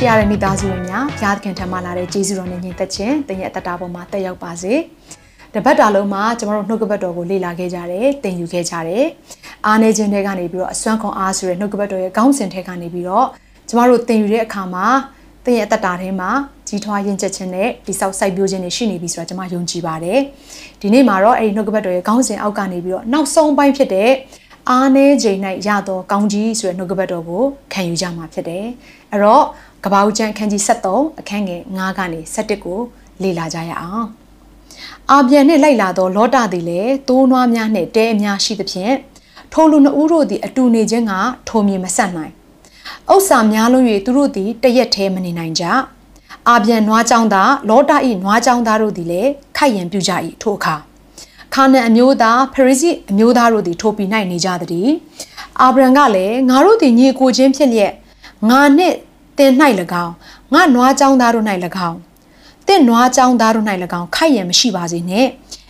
ချစ်ရတဲ့မိသားစုဝင်များဘုရားသခင်ထံမှလာတဲ့ကျေးဇူးတော်နဲ့ညီသက်ခြင်းတင်ရဲ့အသက်တာပေါ်မှာတက်ရောက်ပါစေ။တပတ်တာလုံးမှာကျမတို့နှုတ်ကပတ်တော်ကိုလေ့လာခဲ့ကြတယ်၊သင်ယူခဲ့ကြတယ်။အားနေခြင်းတွေကနေပြီးတော့အစွမ်းခွန်အားဆိုတဲ့နှုတ်ကပတ်တော်ရဲ့ကောင်းစဉ်တွေကနေပြီးတော့ကျမတို့သင်ယူတဲ့အခါမှာသင်ရဲ့အသက်တာထဲမှာကြီးထွားရင်ချက်ခြင်းနဲ့တိဆောက်စိုက်ပျိုးခြင်းတွေရှိနေပြီဆိုတာကျမယုံကြည်ပါတယ်။ဒီနေ့မှာတော့အဲ့ဒီနှုတ်ကပတ်တော်ရဲ့ကောင်းစဉ်အောက်ကနေပြီးတော့နောက်ဆုံးပိုင်းဖြစ်တဲ့အားနေခြင်း၌ရသောကောင်းကြီးဆိုတဲ့နှုတ်ကပတ်တော်ကိုခံယူကြမှာဖြစ်တယ်။အဲ့တော့ ကပ္ပဦးကျမ်းခန်းကြီး73အခန်းငယ်9ကနေ17ကိုလေ့လာကြရအောင်။အာပြန်နှင့်လိုက်လာသောလောတသည်လည်းတိုးနွားများနှင့်တဲအများရှိသဖြင့်ထိုလူနှစ်ဦးတို့သည်အတူနေခြင်းကထိုမြေမဆက်နိုင်။ဥစ္စာများလုံး၍သူတို့သည်တရက်သေးမနေနိုင်ကြ။အာပြန်နွားကြောင်းသားလောတ၏နွားကြောင်းသားတို့သည်လည်းခိုက်ရန်ပြုကြ၏ထိုအခါခါနန်အမျိုးသားဖရိစီအမျိုးသားတို့သည်ထိုပြည်၌နေကြသည်။အာဗြံကလည်းငါတို့သည်ညီကိုချင်းဖြစ်လျက်ငါနှင့် တင်၌၎င်းငါနွားကြောင်းသားတို့၌၎င်းတင့်နွားကြောင်းသားတို့၌၎င်းခိုက်ရန်မရှိပါစေနှင့်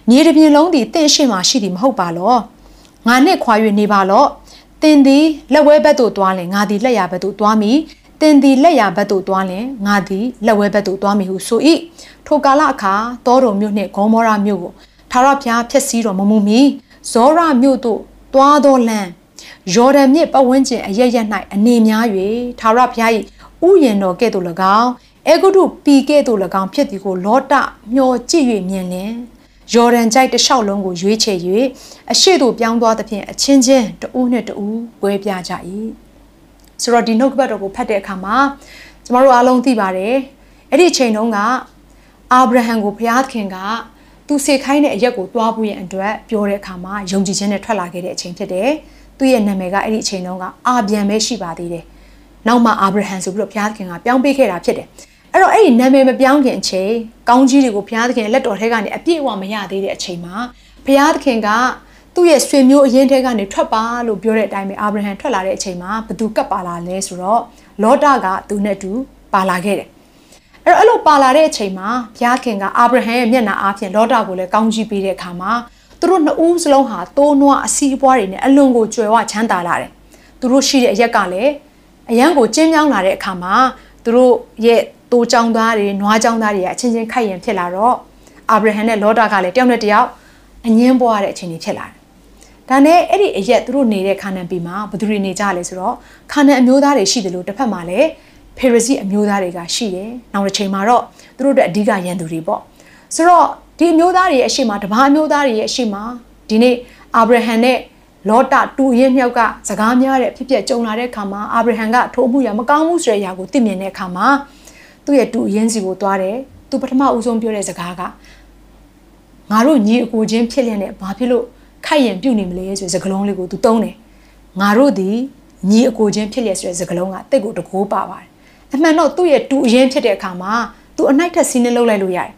မြေတစ်ပြင်လုံးသည်တင့်ရှိမှရှိသည်မဟုတ်ပါလောငါနှင့်ခွာ၍နေပါလောတင်သည်လက်ဝဲဘက်သို့သွားလင်ငါသည်လက်ရဘက်သို့သွားမည်တင်သည်လက်ရဘက်သို့သွားလင်ငါသည်လက်ဝဲဘက်သို့သွားမည်ဟုဆို၏ထိုကာလအခါတောတော်မြို့နှင့်ဂေါမောရမြို့ကိုထာဝရဘုရားဖျက်ဆီးတော်မမူမီဇောရမြို့သို့သွားသောလမ်းယော်ဒန်မြစ်ပတ်ဝန်းကျင်အရရက်၌အနေများ၍ထာဝရဘုရား၏ ဥယျာဉ်တော်ကဲ့သို့၎င်းအေဂုတုပီကဲ့သို့၎င်းဖြစ်သည်ကိုလောတမျောကြည့်၍မြင်လင်ယော်ဒန်ကြိုက်တစ်လျှောက်လုံးကိုရွေးချယ်၍အရှိတို့ပြောင်းသွားသဖြင့်အချင်းချင်းတဦးနဲ့တဦးပွဲပြကြ၏ဆိုတော့ဒီနှုတ်ကပတ်တော်ကိုဖတ်တဲ့အခါမှာကျမတို့အားလုံးသိပါတယ်အဲ့ဒီအချိန်တုန်းကအာဗြဟံကိုဘုရားသခင်ကသူစေခိုင်းတဲ့အရက်ကိုတွားဖို့ရန်အတွက်ပြောတဲ့အခါမှာယုံကြည်ခြင်းနဲ့ထွက်လာခဲ့တဲ့အချိန်ဖြစ်တယ်သူ့ရဲ့နာမည်ကအဲ့ဒီအချိန်တုန်းကအာဗျံပဲရှိပါသေးတယ် နောက်မှအာဗြဟံဆိုပြီးတော့ဘုရားသခင်ကပြောင်းပေးခဲ့တာဖြစ်တယ်အဲ့တော့အဲ့ဒီနာမည်မပြောင်းခင်အချိန်ကောင်းကြီးတွေကိုဘုရားသခင်လက်တော်ထဲကနေအပြည့်အဝမရသေးတဲ့အချိန်မှာဘုရားသခင်ကသူ့ရဲ့ဆွေမျိုးအရင်ထဲကနေထွက်ပါလို့ပြောတဲ့အတိုင်းပဲအာဗြဟံထွက်လာတဲ့အချိန်မှာဘသူကပ်ပါလာလဲဆိုတော့လောတကသူနဲ့တူပါလာခဲ့တယ်အဲ့တော့အဲ့လိုပါလာတဲ့အချိန်မှာဘုရားခင်ကအာဗြဟံရဲ့မျက်နှာအားဖြင့်လောတကိုလည်းကောင်းကြီးပေးတဲ့အခါမှာသူတို့နှစ်ဦးစလုံးဟာတိုးနွားအစီးအပွားတွေနဲ့အလွန်ကိုကြွယ်ဝချမ်းသာလာတယ်သူတို့ရှိတဲ့အရက်ကလည်း အရန်ကိုကျင်းမြောင်းလာတဲ့အခါမှာသူတို့ရဲ့တိုးချောင်းသားတွေနွားချောင်းသားတွေကအချင်းချင်းခိုက်ရင်ဖြစ်လာတော့အာဗြဟံနဲ့လောတာကလည်းတယောက်နဲ့တယောက်အငင်းပွားတဲ့အခြေအနေဖြစ်လာတယ်။ဒါနဲ့အဲ့ဒီအရက်သူတို့နေတဲ့ခါနန်ပြည်မှာဘယ်သူတွေနေကြလဲဆိုတော့ခါနန်အမျိုးသားတွေရှိတယ်လို့တစ်ဖက်မှာလည်းဖေရစီအမျိုးသားတွေကရှိတယ်။နောက်တစ်ချိန်မှာတော့သူတို့အတွက်အဓိကရန်သူတွေပေါ့။ဆိုတော့ဒီအမျိုးသားတွေရဲ့အရှိမတပါးအမျိုးသားတွေရဲ့အရှိမဒီနေ့အာဗြဟံနဲ့ လောတတူရင်မြောက်ကစကားများတဲ့ဖြစ်ဖြစ်ကြုံလာတဲ့အခါမှာအာဗြဟံကထိုးမှုရမကောင်းမှုဆိုတဲ့အရာကိုသိမြင်တဲ့အခါမှာသူ့ရဲ့တူရင်စီကိုသွားတယ်သူပထမဦးဆုံးပြောတဲ့စကားကငါတို့ညီအကိုချင်းဖြစ်လျက်နဲ့ဘာဖြစ်လို့ခိုက်ရင်ပြုတ်နေမလဲဆိုတဲ့စကားလုံးလေးကိုသူတုံးတယ်ငါတို့ဒီညီအကိုချင်းဖြစ်လျက်ဆိုတဲ့စကားလုံးကတိတ်ကိုတကိုးပါပါတယ်အမှန်တော့သူ့ရဲ့တူအရင်ဖြစ်တဲ့အခါမှာသူအနိုင်ထက်စီးနေလောက်လိုက်လို့ရတယ်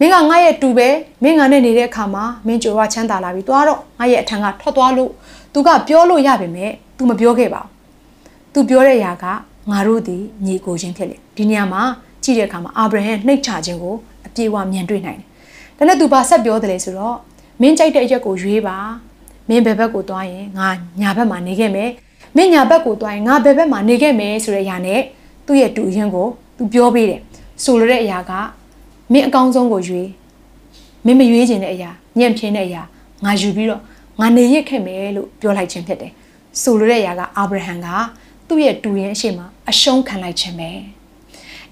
မင်းကငါရဲ့တူပဲမင်းငါနဲ့နေတဲ့အခါမှာမင်းကြွယ်ဝချမ်းသာလာပြီသွားတော့ငါရဲ့အထံကထွက်သွားလို့သူကပြောလို့ရပါမယ် तू မပြောခဲ့ပါဘူး तू ပြောတဲ့ຢာကငါတို့ဒီညီကိုချင်းဖြစ်လေဒီနေရာမှာကြည့်တဲ့အခါမှာအာဗြဟံနှိတ်ချခြင်းကိုအပြေအဝမြင်တွေ့နိုင်တယ်ဒါနဲ့ तू ဘာဆက်ပြောတယ်လဲဆိုတော့မင်းကြိုက်တဲ့အရက်ကိုရွေးပါမင်းဘယ်ဘက်ကိုသွားရင်ငါညာဘက်မှာနေခဲ့မယ်မင်းညာဘက်ကိုသွားရင်ငါဘယ်ဘက်မှာနေခဲ့မယ်ဆိုတဲ့အရာနဲ့သူ့ရဲ့တူရင်ကို तू ပြောပေးတယ်ဆိုလိုတဲ့အရာက မင်းအကောင်းဆုံးကိုရွေးမင်းမရွေးခြင်းတဲ့အရာညံ့ပြင်းတဲ့အရာငါယူပြီးတော့ငါနေရခဲ့မယ်လို့ပြောလိုက်ခြင်းဖြစ်တယ်ဆိုလိုတဲ့အရာကအာဗြဟံကသူ့ရဲ့တူရင်အရှိမအရှုံးခံလိုက်ခြင်းပဲ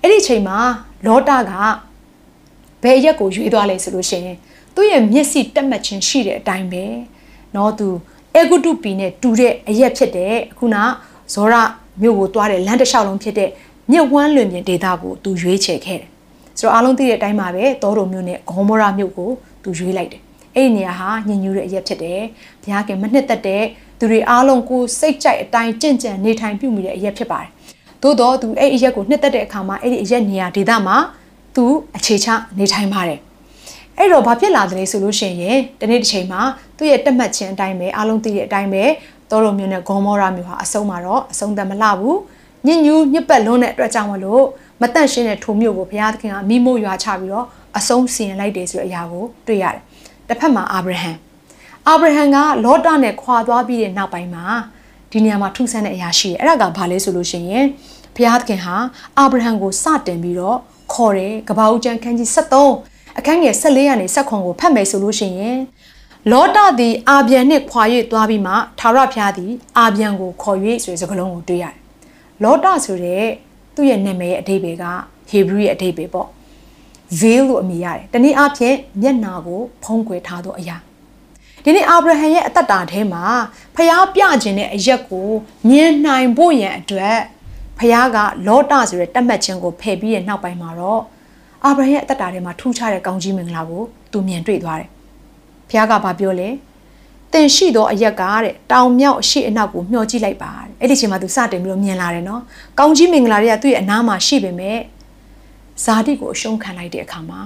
အဲ့ဒီချိန်မှာလောတာကဘယ်ရက်ကိုရွေးသွားလဲဆိုလို့ရှိရင်သူ့ရဲ့မျက်စိတက်မှတ်ခြင်းရှိတဲ့အတိုင်းပဲเนาะသူအေဂုတုပီနဲ့တူတဲ့အရက်ဖြစ်တဲ့အခုနဇောရမြို့ကိုတွားတဲ့လမ်းတစ်လျှောက်လုံးဖြစ်တဲ့မြစ်ဝမ်းလွင်ပြင်ဒေသကိုသူရွေးချယ်ခဲ့တယ် ဆိုတော့အားလုံးသိတဲ့အတိုင်းပါပဲတောတော်မြို့နဲ့ဂေါမောရမြို့ကိုသူရွေးလိုက်တယ်အဲ့ဒီနေရာဟာညင်ညူးတဲ့အရက်ဖြစ်တယ်ဘုရားခင်မနှစ်သက်တဲ့သူတွေအားလုံးကိုစိတ်ကြိုက်အတိုင်းကြင့်ကြံနေထိုင်ပြုမိတဲ့အရက်ဖြစ်ပါတယ်သို့တော့သူအဲ့အရက်ကိုနှစ်သက်တဲ့အခါမှာအဲ့ဒီအရက်နေရာဒေသမှာသူအခြေချနေထိုင်ပါတယ်အဲ့တော့ဘာဖြစ်လာသလဲဆိုလို့ရှိရင်တနေ့တစ်ချိန်မှာသူ့ရဲ့တက်မှတ်ခြင်းအတိုင်းပဲအားလုံးသိတဲ့အတိုင်းပဲတော်တော်မျိုးနဲ့ဂေါမောရာမျိုးဟာအဆုံးမှာတော့အဆုံးသက်မလှဘူးညညူးညစ်ပတ်လွန်းတဲ့အတွက်ကြောင့်မလို့ မတန့်ရှင်းတဲ့ထိုမျိုးကိုဘုရားသခင်ကမိမို့ရွာချပြီးတော့အဆုံးစီရင်လိုက်တယ်ဆိုတဲ့အရာကိုတွေ့ရတယ်တစ်ဖက်မှာအာဗြဟံအာဗြဟံကလောတနဲ့ခွာသွားပြီးတဲ့နောက်ပိုင်းမှာဒီနေရာမှာထူးဆန်းတဲ့အရာရှိတယ်အဲ့ဒါကဘာလဲဆိုလို့ရှိရင်ဘုရားသခင်ဟာအာဗြဟံကိုစတင်ပြီးတော့ခေါ်တယ်ကဘာဦးကျမ်းခန်းကြီး73အခန်းငယ်14ကနေဆက်ခွန်ကိုဖတ်မယ်ဆိုလို့ရှိရင်လောတသည်အာဗျံနှင့်ခွာ၍သွားပြီးမှထာဝရဘုရားသည်အာဗျံကိုခေါ်၍ဆိုတဲ့စကားလုံးကိုတွေ့ရတယ်လောတဆိုတဲ့ သူ့ရဲ့နာမည်ရဲ့အဓိပ္ပာယ်ကဟေဘရုရဲ့အဓိပ္ပာယ်ပေါ့ veil လို့အမည်ရတယ်။တနည်းအားဖြင့်မျက်နာကိုဖုံးကွယ်ထားသောအရာ။ဒီနေ့အာဗြဟံရဲ့အသက်တာထဲမှာဖျားပြခြင်းတဲ့အရက်ကိုမြင်နိုင်ဖို့ရန်အတွက်ဖျားကလောတဆိုတဲ့တတ်မှတ်ခြင်းကိုဖယ်ပြီးတဲ့နောက်ပိုင်းမှာတော့အာဗြဟံရဲ့အသက်တာထဲမှာထူးခြားတဲ့ကောင်းကြီးမင်္ဂလာကိုသူမြင်တွေ့သွားတယ်။ဖျားကဘာပြောလဲ။ တင်ရှိသောအရက်ကတဲ့တောင်မြောက်အရှိအနောက်ကိုမျှော်ကြည့်လိုက်ပါတဲ့။အဲ့ဒီချိန်မှာသူစတင်ပြီးတော့မြင်လာတယ်နော်။ကောင်းကြီးမင်္ဂလာတွေကသူ့ရဲ့အနားမှာရှိပေမဲ့ဇာတိကိုအရှုံးခံလိုက်တဲ့အခါမှာ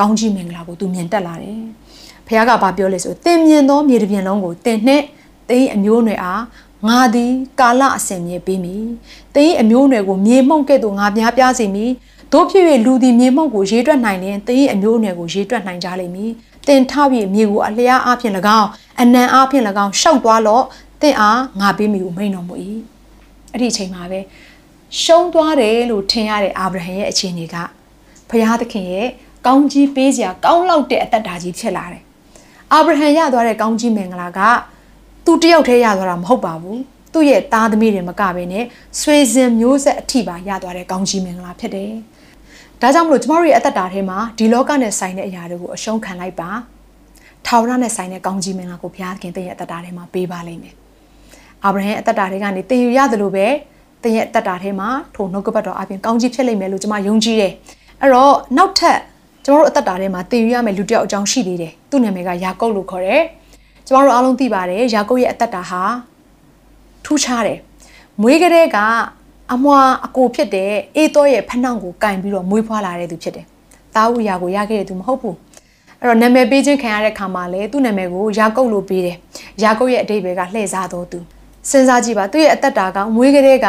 ကောင်းကြီးမင်္ဂလာကိုသူမြင်တက်လာတယ်။ဖခင်ကဘာပြောလဲဆိုတင်မြင်သောမြေတစ်ပြင်လုံးကိုတင်နှင့်တင်းအမျိုးနွယ်အားငါသည်ကာလအစဉ်မြေပေးမည်။တင်းအမျိုးနွယ်ကိုမြေမှုန့်ကဲ့သို့ငါများပြားစေမည်။ တို့ဖြစ်၍လူသည်မြေမှုန့်ကိုရေးတွက်နိုင်ရင်တင်းအမျိုးနွယ်ကိုရေးတွက်နိုင်ကြလိမ့်မည်။တင်ထပြီးမြေကိုအလျားအားဖြင့်၎င်းအနံအားဖြင့်၎င်းရှောက်သွားလော့တင်အားငါပေးမည်ကိုမိန်တော်မူ၏။အဲ့ဒီအချိန်မှာပဲရှုံးသွားတယ်လို့ထင်ရတဲ့အာဗြဟံရဲ့အခြေအနေကဖခင်သခင်ရဲ့ကောင်းကြီးပေးစရာကောင်းလောက်တဲ့အသက်တာကြီးဖြစ်လာတယ်။အာဗြဟံရသွားတဲ့ကောင်းကြီးမင်္ဂလာကသူတယောက်တည်းရသွားတာမဟုတ်ပါဘူး။သူ့ရဲ့သားသမီးတွေမကဘဲနဲ့ဆွေစဉ်မျိုးဆက်အထိပါရသွားတဲ့ကောင်းကြီးမင်္ဂလာဖြစ်တယ်။ ဒါကြောင့်မလို့ကျမတို့ရဲ့အသက်တာထဲမှာဒီလောကနဲ့ဆိုင်တဲ့အရာတွေကိုအရှုံးခံလိုက်ပါ။ထာဝရနဲ့ဆိုင်တဲ့ကောင်းကြီးမင်္ဂလာကိုဘုရားခင်တည့်ရဲ့အသက်တာထဲမှာပေးပါလိမ့်မယ်။အာဗြဟံအသက်တာထဲကနေတည်ယူရတယ်လို့ပဲတည့်ရဲ့အသက်တာထဲမှာထိုနှုတ်ကပတ်တော်အပြင်ကောင်းကြီးဖြစ်လိမ့်မယ်လို့ကျွန်မယုံကြည်တယ်။အဲ့တော့နောက်ထပ်ကျမတို့အသက်တာထဲမှာတည်ယူရမယ့်လူတစ်ယောက်အကြောင်းရှိသေးတယ်။သူ့နာမည်ကယာကုပ်လို့ခေါ်တယ်။ကျမတို့အားလုံးသိပါတယ်ယာကုပ်ရဲ့အသက်တာဟာထူးခြားတယ်။မွေးကလေးက အမွာအကိုဖြစ်တဲ့အေးတော့ရဲ့ဖနှောင့်ကိုကင်ပြီးတော့မွေးဖွားလာတဲ့သူဖြစ်တယ်။တာဝူယာကိုရခဲ့တဲ့သူမဟုတ်ဘူး။အဲ့တော့နာမည်ပေးခြင်းခံရတဲ့ခါမှာလေသူ့နာမည်ကိုယာကုပ်လို့ပေးတယ်။ယာကုပ်ရဲ့အတိတ်ဘယ်ကလှည့်စားတော်သူ။စဉ်းစားကြည့်ပါသူ့ရဲ့အသက်တာကမွေးကလေးက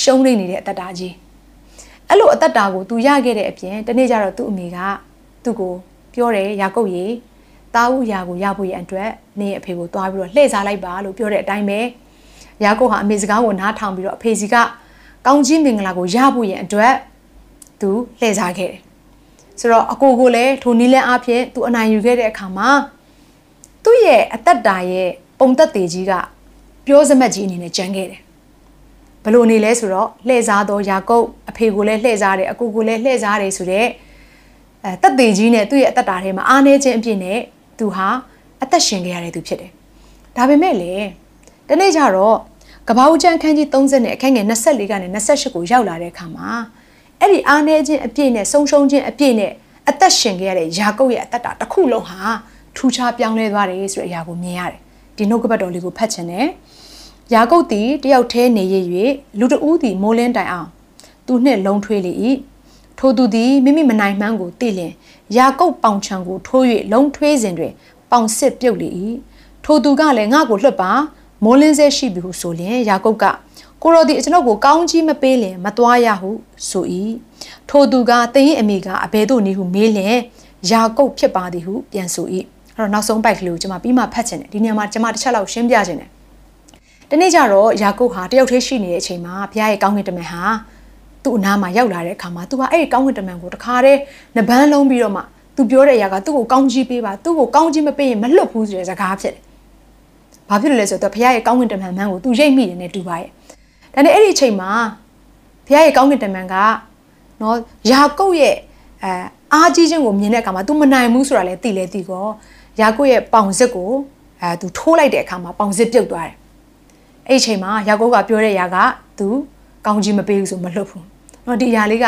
ရှုံးနေနေတဲ့အသက်တာကြီး။အဲ့လိုအသက်တာကို तू ရခဲ့တဲ့အပြင်တနေ့ကျတော့သူ့အမေကသူ့ကိုပြောတယ်ယာကုပ်ရေတာဝူယာကိုရဖို့ရအတွက်နေအဖေကိုတွားပြီးတော့လှည့်စားလိုက်ပါလို့ပြောတဲ့အတိုင်းပဲ ယာကုပ်ဟာအမေစကားကိုနားထောင်ပြီးတော့အဖေစီကကောင်းကြီးမင်္ဂလာကိုရဖို့ရအတွက်သူလှည့်စားခဲ့တယ်ဆိုတော့အကိုကိုလည်းထိုနီးလန်းအားဖြင့်သူအနိုင်ယူခဲ့တဲ့အခါမှာသူ့ရဲ့အသက်တာရဲ့ပုံသက်သေးကြီးကပြောစမတ်ကြီးအနေနဲ့ကြမ်းခဲ့တယ်ဘလို့နေလဲဆိုတော့လှည့်စားတော့ယာကုပ်အဖေကိုလည်းလှည့်စားတယ်အကူကိုလည်းလှည့်စားတယ်ဆိုတော့အဲတက်သေးကြီးနဲ့သူ့ရဲ့အသက်တာထဲမှာအားနေခြင်းအပြည့်နဲ့သူဟာအသက်ရှင်ခဲ့ရတဲ့သူဖြစ်တယ်။ဒါပေမဲ့လေတနေ့ကျတော့ ကဘာဦးကျန်းခန်းကြီး30နဲ့အခန်းငယ်24ကနေ28ကိုရောက်လာတဲ့အခါမှာအဲ့ဒီအားနေခြင်းအပြည့်နဲ့ဆုံးရှုံးခြင်းအပြည့်နဲ့အသက်ရှင်ခဲ့ရတဲ့ယာကုပ်ရဲ့အသက်တာတစ်ခုလုံးဟာထူးခြားပြောင်းလဲသွားတယ်ဆိုတဲ့အရာကိုမြင်ရတယ်။ဒီနှုတ်ကပတ်တော်လေးကိုဖတ်ချင်တယ်။ယာကုပ်သည်တယောက်တည်းနေရ၍လူတဦးသည်မိုးလင်းတိုင်အောင်သူနှင့်လုံးထွေးလေ၏ထိုသူသည်မိမိမနိုင်မှန်းကိုသိလျင်ယာကုပ်ပေါင်ချံကိုထိုး၍လုံးထွေးစဉ်တွင်ပေါင်စစ်ပြုတ်လေ၏ထိုသူကလည်းငါ့ကိုလွတ်ပါ မိုးလင်းဆဲရှိပြီဟုဆိုလျင်ယာကုပ်ကကိုရောဒီကျွန်ုပ်ကိုကောင်းကြီးမပေးလင်မသွားရဟုဆို၏ထိုသူကသင်၏အမိကအဘယ်သို့နည်းဟုမေးလျင်ယာကုပ်ဖြစ်ပါသည်ဟုပြန်ဆို၏အဲ့တော့နောက်ဆုံးပိုက်ကလေးကိုကျွန်မပြီးမှဖတ်ချင်တယ်ဒီနေရာမှာကျွန်မတစ်ချက်လောက်ရှင်းပြချင်တယ်တနေ့ကျတော့ယာကုပ်ဟာတယောက်တည်းရှိနေတဲ့အချိန်မှာဘုရားရဲ့ကောင်းကင်တမန်ဟာသူ့အနားမှာရောက်လာတဲ့အခါမှာသူကအဲ့ဒီကောင်းကင်တမန်ကိုတခါတည်းနှပန်းလုံးပြီးတော့မှသူပြောတဲ့အရာကသူ့ကိုကောင်းကြီးပေးပါသူ့ကိုကောင်းကြီးမပေးရင်မလွတ်ဘူးဆိုတဲ့စကားဖြစ်တယ်။ ဘာဖြစ်လို့လဲဆိုတော့ဘုရားရဲ့ကောင်းကင်တမန်မှန်ကိုသူရိပ်မိတယ်နဲ့တူပါရဲ့ဒါနဲ့အဲ့ဒီအချိန်မှာဘုရားရဲ့ကောင်းကင်တမန်ကနော်ယာကုပ်ရဲ့အဲအားကြီးခြင်းကိုမြင်တဲ့အခါမှာ तू မနိုင်ဘူးဆိုတာလည်းသိလဲသိကောယာကုပ်ရဲ့ပေါင်စစ်ကိုအဲ तू ထိုးလိုက်တဲ့အခါမှာပေါင်စစ်ပြုတ်သွားတယ်အဲ့ဒီအချိန်မှာယာကုပ်ကပြောတဲ့ຢာက तू ကောင်းကြီးမပေးဘူးဆိုမလွတ်ဘူးနော်ဒီຢာလေးက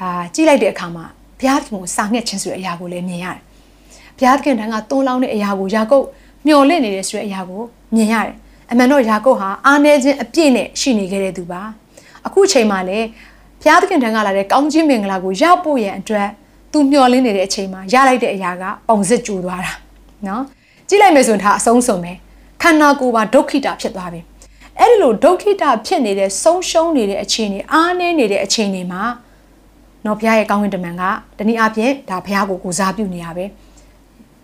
အာကြိလိုက်တဲ့အခါမှာဘုရားခင်ကိုစာငှက်ခြင်းဆိုတဲ့အရာကိုလည်းမြင်ရတယ်ဘုရားခင်တန်းကသွန်းလောင်းတဲ့အရာကိုယာကုပ် မျော်လင့်နေတဲ့ဆိုတဲ့အရာကိုမြင်ရတယ်အမှန်တော့ယာကုပ်ဟာအားနည်းခြင်းအပြည့်နဲ့ရှိနေခဲ့တဲ့သူပါအခုချိန်မှာလည်းဘုရားသခင်ထံကလာတဲ့ကောင်းကြီးမင်္ဂလာကိုရောက်ဖို့ရန်အတွက်သူမျှော်လင့်နေတဲ့အချိန်မှာရလိုက်တဲ့အရာကပုံစစ်ကျူသွားတာနော်ကြည့်လိုက်မယ်ဆိုရင်ဒါအဆုံးစုံပဲခန္ဓာကိုယ်ပါဒုက္ခိတာဖြစ်သွားပြီအဲ့ဒီလိုဒုက္ခိတာဖြစ်နေတဲ့ဆုံးရှုံးနေတဲ့အခြေအနေအားနည်းနေတဲ့အခြေအနေမှာနော်ဘုရားရဲ့ကောင်းကင်တမန်ကတနည်းအားဖြင့်ဒါဘုရားကိုကိုစားပြုနေရပဲ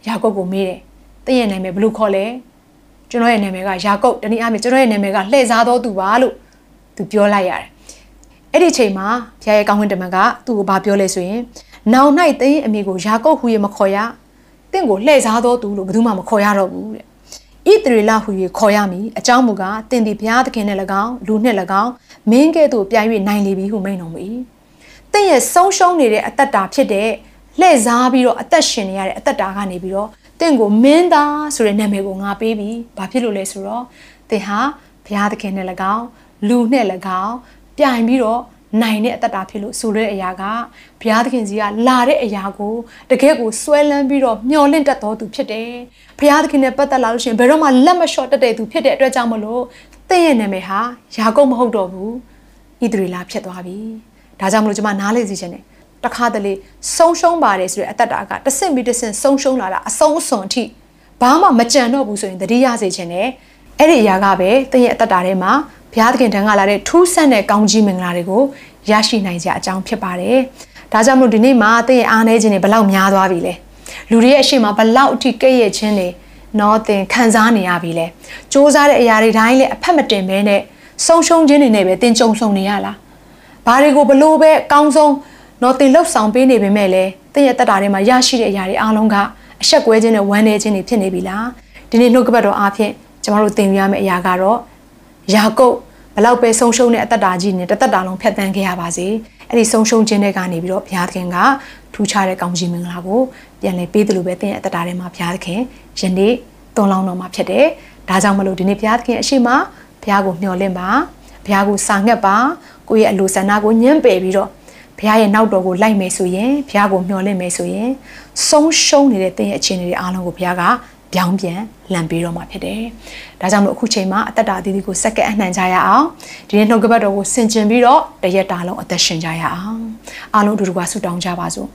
ယာကုပ်ကိုမေးတယ် တင့်ရဲ့နာမည်ဘယ်လိုခေါ်လဲကျွန်တော်ရဲ့နာမည်ကယာကုပ်တနည်းအားဖြင့်ကျွန်တော်ရဲ့နာမည်ကလှည့်စားတော်သူပါလို့သူပြောလိုက်ရတယ်အဲ့ဒီချိန်မှာဘုရားရဲ့ကောင်းကင်တမန်ကသူ့ကိုဘာပြောလဲဆိုရင်နောင်၌သင်အမိကိုယာကုပ်ဟူ၍မခေါ်ရတင့်ကိုလှည့်စားတော်သူလို့ဘယ်သူမှမခေါ်ရတော့ဘူးတဲ့ဣသရေလဟူ၍ခေါ်ရမည်အကြောင်းမူကားတင်ဒီဘုရားသခင်နဲ့၎င်းလူနှင့်၎င်းမင်းကဲ့သို့ပြိုင်၍နိုင်လေပြီဟုမိန့်တော်မူ၏တင့်ရဲ့ဆုံးရှုံးနေတဲ့အသက်တာဖြစ်တဲ့ လှည့်စားပြီးတော့အသက်ရှင်နေရတဲ့အသက်တာကနေပြီးတော့တင့်ကိုမင်းသားဆိုတဲ့နာမည်ကိုငါပေးပြီဘာဖြစ်လို့လဲဆိုတော့တင်ဟာဘုရားသခင်နဲ့၎င်းလူနဲ့၎င်းပြိုင်ပြီးတော့နိုင်တဲ့အတ္တတာဖြစ်လို့ဆိုတဲ့အရာကဘုရားသခင်ကြီးကလာတဲ့အရာကိုတကယ်ကိုစွဲလန်းပြီးတော့မျောလင့်တတ်တော်သူဖြစ်တယ်။ဘုရားသခင်နဲ့ပတ်သက်လာလို့ရှိရင်ဘယ်တော့မှလက်မလျှော့တတ်တဲ့သူဖြစ်တဲ့အတွက်ကြောင့်မလို့သင်ရဲ့နာမည်ဟာယာကုပ်မဟုတ်တော့ဘူး။ဣသရေလဖြစ်သွားပြီ။ဒါကြောင့်မလို့ကျွန်မနားလေစီခြင်းနဲ့ တခါတလေဆုံးရှုံးပါတယ်ဆိုတဲ့အတ္တတာကတဆင့်ပြီးတဆင့်ဆုံးရှုံးလာတာအဆုံးအစွန်အထိဘာမှမကြံတော့ဘူးဆိုရင်တတိယစေခြင်းနဲ့အဲ့ဒီအရာကပဲသင်ရဲ့အတ္တတာထဲမှာဘုရားသခင်ထံကလာတဲ့ထူးဆန်းတဲ့ကောင်းကြီးမင်္ဂလာတွေကိုရရှိနိုင်ကြအကြောင်းဖြစ်ပါတယ်။ဒါကြောင့်မို့ဒီနေ့မှာသင်ရဲ့အားနည်းခြင်းတွေဘလောက်များသွားပြီလဲ။လူတွေရဲ့အရှိမဘလောက်အထိကဲ့ရဲ့ခြင်းတွေနော်သင်ခံစားနေရပြီလဲ။စ조사တဲ့အရာတွေတိုင်းလည်းအဖက်မတင်ပဲနဲ့ဆုံးရှုံးခြင်းတွေနဲ့ပဲသင်ကြုံဆုံနေရလား။ဘာတွေကိုဘလို့ပဲအကောင်းဆုံး နော်သင်လှုပ်ဆောင်ပေးနေပေမဲ့လည်းသင်ရဲ့တက်တာတွေမှာရရှိတဲ့အရာတွေအားလုံးကအဆက်ကွဲခြင်းနဲ့ဝမ်းနည်းခြင်းတွေဖြစ်နေပြီလား။ဒီနေ့နှုတ်ကပတ်တော်အားဖြင့်ကျမတို့သင်ယူရမယ့်အရာကတော့ယာကုပ်ဘလောက်ပဲဆုံးရှုံးတဲ့အသက်တာကြီးနဲ့တသက်တာလုံးဖြတ်သန်းခဲ့ရပါစေအဲ့ဒီဆုံးရှုံးခြင်းတွေကနေပြီးတော့ဘုရားသခင်ကထူးခြားတဲ့ကောင်းချီးမင်္ဂလာကိုပြန်လည်ပေးသလိုပဲသင်ရဲ့အသက်တာထဲမှာဘုရားသခင်ယနေ့သွန်လောင်းတော်မှာဖြစ်တယ်ဒါကြောင့်မလို့ဒီနေ့ဘုရားသခင်အရှိမဘုရားကိုမျှော်လင့်ပါဘုရားကိုစာငတ်ပါကိုယ့်ရဲ့အလိုဆန္ဒကိုညှင်းပယ်ပြီးတော့ ဘုရားရဲ့နောက်တော်ကိုလိုက်မယ်ဆိုရင်ဘုရားကိုမျှော်လင့်မယ်ဆိုရင်ဆုံးရှုံးနေတဲ့သင်ရဲ့အခြေအနေတွေအားလုံးကိုဘုရားကပြောင်းပြန်လန်ပေးတော့မှာဖြစ်တယ်။ဒါကြောင့်မလို့အခုချိန်မှာအသက်တာအသီးသီးကိုစက္ကန့်အနှံကြရအောင်။ဒီနေ့နှုတ်ကပတ်တော်ကိုဆင်ခြင်ပြီးတော့တရက်တာလုံးအသက်ရှင်ကြရအောင်။အားလုံးအတူတူကဆုတောင်းကြပါစို့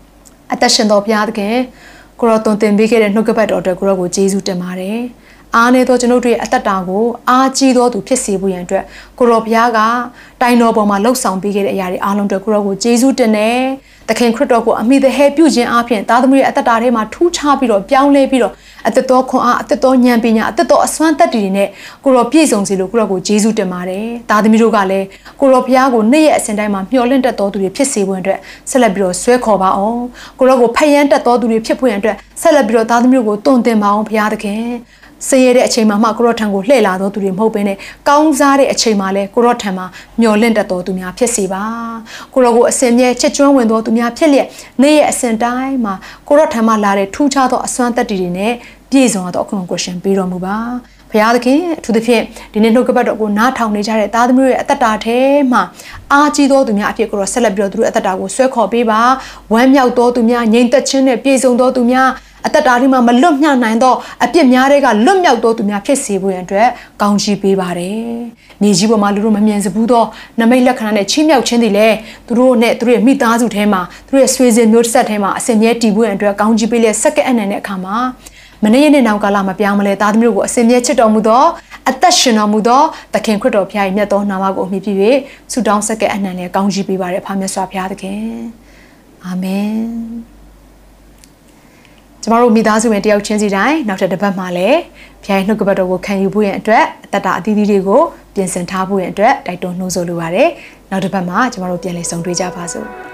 ။အသက်ရှင်တော်ဘုရားသခင်ကိုရောသွန်သင်ပေးခဲ့တဲ့နှုတ်ကပတ်တော်အတွက်ကိုရောကိုကျေးဇူးတင်ပါတယ်။ အားနေသောကျွန်ုပ်တို့ရဲ့အသက်တာကိုအားကြီးသောသူဖြစ်စေဖို့ရန်အတွက်ကိုရောဘုရားကတိုင်တော်ပေါ်မှာလှုပ်ဆောင်ပေးခဲ့တဲ့အရာတွေအားလုံးအတွက်ကိုရောကိုကျေးဇူးတင်တယ်။သခင်ခရစ်တော်ကိုအမိသဟဲပြုခြင်းအပြင်သားသမီးရဲ့အသက်တာထဲမှာထူးခြားပြီးတော့ပြောင်းလဲပြီးတော့အသက်တော်ခွန်အားအသက်တော်ဉာဏ်ပညာအသက်တော်အစွမ်းတတ္တိတွေနဲ့ကိုရောပြည့်စုံစေလို့ကိုရောကိုယေရှုတင်ပါတယ်။သားသမီးတို့ကလည်းကိုရောဘုရားကိုနေ့ရက်အစဉ်တိုင်းမှာမျှော်လင့်တတ်တော်သူတွေဖြစ်စေဖို့အတွက်ဆက်လက်ပြီးတော့ဆွဲခေါ်ပါအောင်။ကိုရောကိုဖယံတတ်တော်သူတွေဖြစ်ဖို့အတွက်ဆက်လက်ပြီးတော့သားသမီးတို့ကိုတုံ့တင်ပါအောင်ဘုရားသခင်။ ဆင်းရဲတဲ့အချိန်မှာမှကိုရောထံကိုလှည့်လာတော်သူတွေမဟုတ်ဘဲနဲ့ကောင်းစားတဲ့အချိန်မှာလဲကိုရောထံမှာမျော်လင့်တတ်တော်သူများဖြစ်စေပါကိုရောကိုအစင်မြဲချစ်ကျွမ်းဝင်တော်သူများဖြစ်လျက်နေ့ရဲ့အစဉ်တိုင်းမှာကိုရောထံမှာလာတဲ့ထူးခြားသောအစွမ်းတက်တည်တွေနဲ့ပြည့်စုံသောအခုကွရှင်ပေးတော်မူပါ ဘုရားသခင်အထူးသဖြင့်ဒီနေ့နှုတ်ကပတ်တော်ကိုနားထောင်နေကြတဲ့သားသမီးတွေရဲ့အသက်တာထဲမှာအားကြီးသောသူများအဖြစ်ကိုတော့ဆက်လက်ပြီးတော့သူတို့အသက်တာကိုဆွဲခေါ်ပေးပါဝမ်းမြောက်သောသူများငြိမ်သက်ခြင်းနဲ့ပြည့်စုံသောသူများအသက်တာဒီမှာမလွတ်မြောက်နိုင်သောအပြစ်များတွေကလွတ်မြောက်သောသူများဖြစ်စေဖို့ရန်အတွက်ကောင်းချီးပေးပါတယ်။မြေကြီးပေါ်မှာလူတို့မမြင်စဘူးသောနမိတ်လက္ခဏာနဲ့ချီးမြှောက်ခြင်းတွေလည်းသူတို့နဲ့သူတို့ရဲ့မိသားစုထဲမှာသူတို့ရဲ့ဆွေစဉ်မျိုးဆက်ထဲမှာအစဉ်မြဲတည်ဖို့ရန်အတွက်ကောင်းချီးပေးလက်စက္ကန့်အနံတဲ့အခါမှာ မနေ့ရက်နေ့နောက်ကာလမှာပြောင်းမလဲသားသမီးတို့ကိုအစဉ်မြဲချစ်တော်မူသောအသက်ရှင်တော်မူသောသခင်ခရစ်တော်ဖခင်ရဲ့မြတ်သောနာမကိုအမိပြု၍ဆုတောင်းဆက်ကအနံနဲ့ကောင်းချီးပေးပါရဖာမြတ်စွာဘုရားသခင်အာမင်ကျမတို့မိသားစုဝင်တယောက်ချင်းစီတိုင်းနောက်ထပ်တစ်ပတ်မှလည်းဘုရားရဲ့နှုတ်ကပတ်တော်ကိုခံယူဖို့ရန်အတွက်အသက်တာအသီးသီးတွေကိုပြင်ဆင်ထားဖို့ရန်အတွက်တိုက်တွန်းနှိုးဆော်လိုပါတယ်နောက်တစ်ပတ်မှကျမတို့ပြန်လည်ဆုံတွေ့ကြပါစို့